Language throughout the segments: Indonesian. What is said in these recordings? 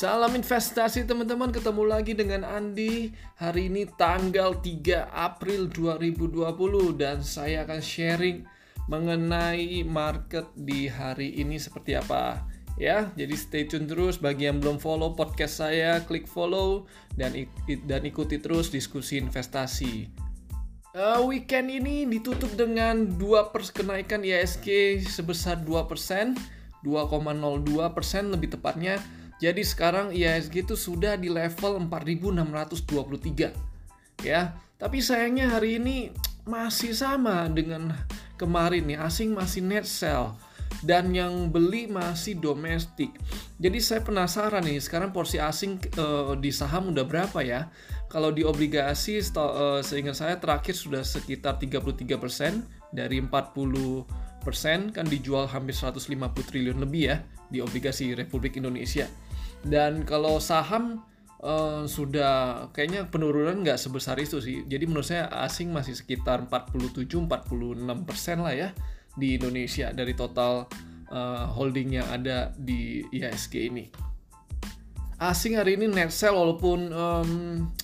Salam investasi teman-teman, ketemu lagi dengan Andi. Hari ini tanggal 3 April 2020 Dan saya akan sharing mengenai market di hari ini seperti apa Ya, jadi stay tune terus. Bagi yang belum follow podcast saya, klik follow dan dan ikuti terus diskusi investasi. Uh, weekend ini ditutup dengan 2 pers kenaikan ISG sebesar 2 persen, 2,02 persen lebih tepatnya jadi sekarang IHSG itu sudah di level 4623 ya. Tapi sayangnya hari ini masih sama dengan kemarin nih, asing masih net sell dan yang beli masih domestik. Jadi saya penasaran nih, sekarang porsi asing uh, di saham udah berapa ya? Kalau di obligasi uh, seingat saya terakhir sudah sekitar 33% dari 40 persen kan dijual hampir 150 triliun lebih ya di obligasi Republik Indonesia. Dan kalau saham uh, sudah kayaknya penurunan nggak sebesar itu sih. Jadi menurut saya asing masih sekitar 47-46 persen lah ya di Indonesia dari total uh, holding yang ada di IHSG ini. Asing hari ini net sell walaupun um,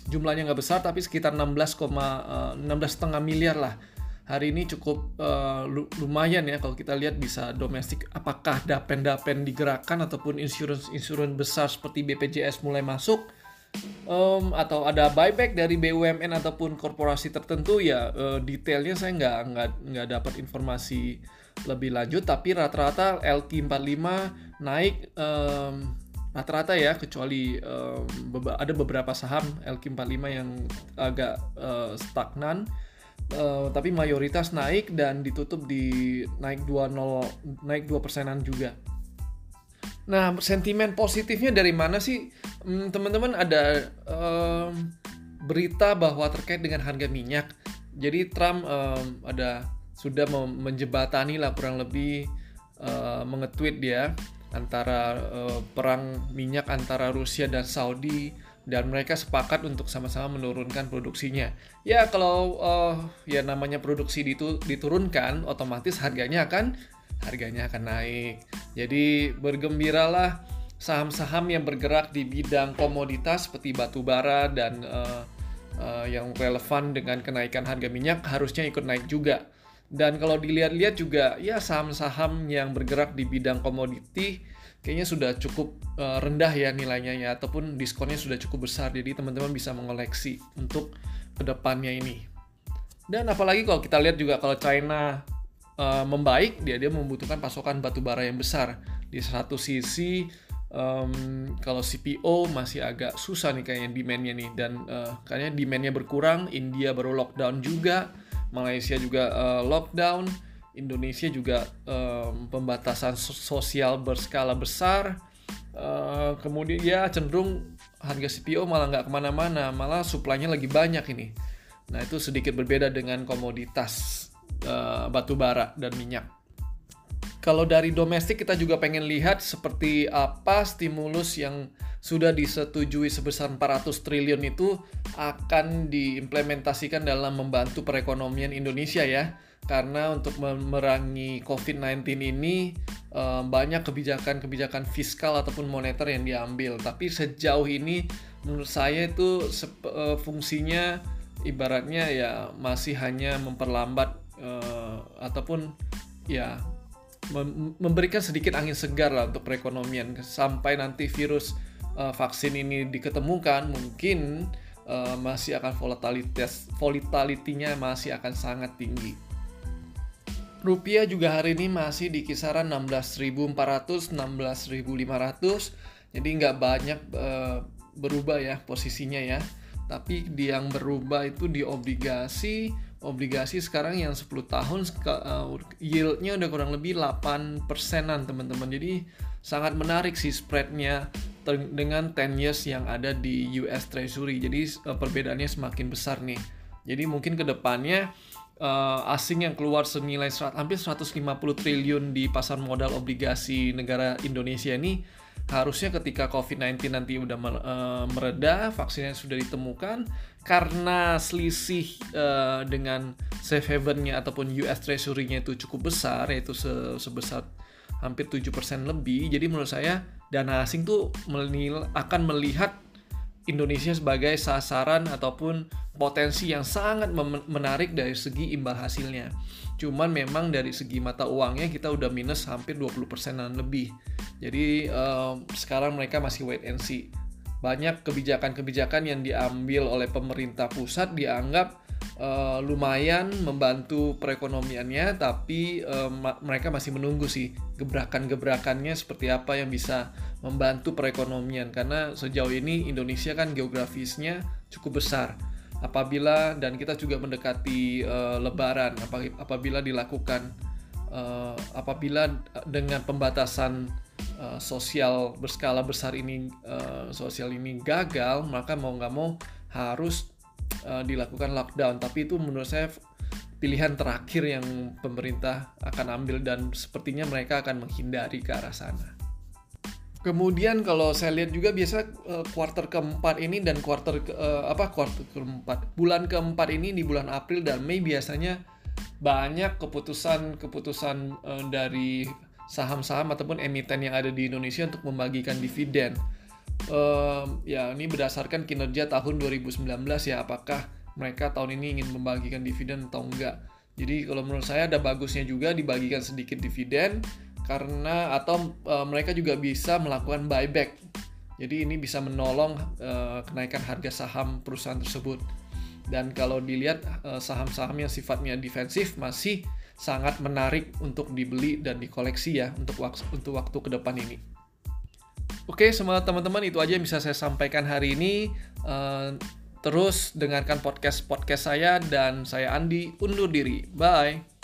jumlahnya nggak besar tapi sekitar 16, uh, 16,5 miliar lah hari ini cukup uh, lumayan ya kalau kita lihat bisa domestik. Apakah dapen-dapen digerakkan ataupun insurance-insurance besar seperti BPJS mulai masuk? Um, atau ada buyback dari BUMN ataupun korporasi tertentu? Ya uh, detailnya saya nggak nggak nggak dapat informasi lebih lanjut. Tapi rata-rata LQ45 naik um, rata-rata ya kecuali um, ada beberapa saham LQ45 yang agak uh, stagnan Uh, tapi mayoritas naik dan ditutup di naik 20 naik 2 persenan juga. Nah, sentimen positifnya dari mana sih? Hmm, teman-teman ada um, berita bahwa terkait dengan harga minyak. Jadi Trump um, ada sudah menjebatani lah kurang lebih uh, mengetweet dia antara uh, perang minyak antara Rusia dan Saudi dan mereka sepakat untuk sama-sama menurunkan produksinya. Ya kalau uh, ya namanya produksi ditu diturunkan, otomatis harganya akan harganya akan naik. Jadi bergembiralah saham-saham yang bergerak di bidang komoditas seperti batu bara dan uh, uh, yang relevan dengan kenaikan harga minyak harusnya ikut naik juga. Dan kalau dilihat-lihat juga ya saham-saham yang bergerak di bidang komoditi kayaknya sudah cukup uh, rendah ya nilainya ya ataupun diskonnya sudah cukup besar jadi teman-teman bisa mengoleksi untuk ke depannya ini. Dan apalagi kalau kita lihat juga kalau China uh, membaik dia dia membutuhkan pasokan batu bara yang besar. Di satu sisi um, kalau CPO masih agak susah nih kayaknya demandnya nih dan uh, kayaknya demandnya berkurang. India baru lockdown juga Malaysia juga uh, lockdown, Indonesia juga um, pembatasan sosial berskala besar. Uh, kemudian ya cenderung harga CPO malah nggak ke mana-mana, malah suplainya lagi banyak ini. Nah itu sedikit berbeda dengan komoditas uh, batu bara dan minyak. Kalau dari domestik kita juga pengen lihat seperti apa stimulus yang sudah disetujui sebesar 400 triliun itu akan diimplementasikan dalam membantu perekonomian Indonesia ya. Karena untuk memerangi COVID-19 ini eh, banyak kebijakan-kebijakan fiskal ataupun moneter yang diambil. Tapi sejauh ini menurut saya itu eh, fungsinya ibaratnya ya masih hanya memperlambat uh, ataupun ya memberikan sedikit angin segar lah untuk perekonomian sampai nanti virus vaksin ini diketemukan mungkin masih akan volatilitas volatilitinya masih akan sangat tinggi. Rupiah juga hari ini masih di kisaran 16.400 16.500 jadi nggak banyak uh, berubah ya posisinya ya. Tapi yang berubah itu di obligasi obligasi sekarang yang 10 tahun uh, yieldnya udah kurang lebih 8 persenan teman-teman. Jadi sangat menarik sih spreadnya dengan 10 years yang ada di US Treasury. Jadi uh, perbedaannya semakin besar nih. Jadi mungkin ke depannya uh, asing yang keluar senilai serat, hampir 150 triliun di pasar modal obligasi negara Indonesia ini harusnya ketika COVID-19 nanti udah uh, mereda, vaksinnya sudah ditemukan, karena selisih uh, dengan safe havennya ataupun US Treasury-nya itu cukup besar, yaitu se sebesar hampir 7% lebih. Jadi menurut saya dana asing tuh menil, akan melihat Indonesia sebagai sasaran ataupun potensi yang sangat menarik dari segi imbal hasilnya. Cuman memang dari segi mata uangnya kita udah minus hampir 20 persenan lebih. Jadi uh, sekarang mereka masih wait and see. Banyak kebijakan-kebijakan yang diambil oleh pemerintah pusat dianggap uh, lumayan membantu perekonomiannya, tapi uh, ma mereka masih menunggu sih gebrakan-gebrakannya seperti apa yang bisa membantu perekonomian karena sejauh ini Indonesia kan geografisnya cukup besar. Apabila dan kita juga mendekati uh, Lebaran, apabila dilakukan uh, apabila dengan pembatasan uh, sosial berskala besar ini uh, sosial ini gagal, maka mau nggak mau harus uh, dilakukan lockdown tapi itu menurut saya pilihan terakhir yang pemerintah akan ambil dan sepertinya mereka akan menghindari ke arah sana. Kemudian kalau saya lihat juga biasa uh, kuarter keempat ini dan kuarter ke, uh, apa kuarter keempat bulan keempat ini di bulan April dan Mei biasanya banyak keputusan-keputusan dari saham-saham ataupun emiten yang ada di Indonesia untuk membagikan dividen um, ya ini berdasarkan kinerja tahun 2019 ya apakah mereka tahun ini ingin membagikan dividen atau enggak. Jadi kalau menurut saya ada bagusnya juga dibagikan sedikit dividen karena atau e, mereka juga bisa melakukan buyback. Jadi ini bisa menolong e, kenaikan harga saham perusahaan tersebut. Dan kalau dilihat e, saham-saham yang sifatnya defensif masih sangat menarik untuk dibeli dan dikoleksi ya untuk waktu untuk waktu ke depan ini. Oke, semua teman-teman itu aja yang bisa saya sampaikan hari ini. Uh, terus dengarkan podcast-podcast saya dan saya Andi undur diri. Bye.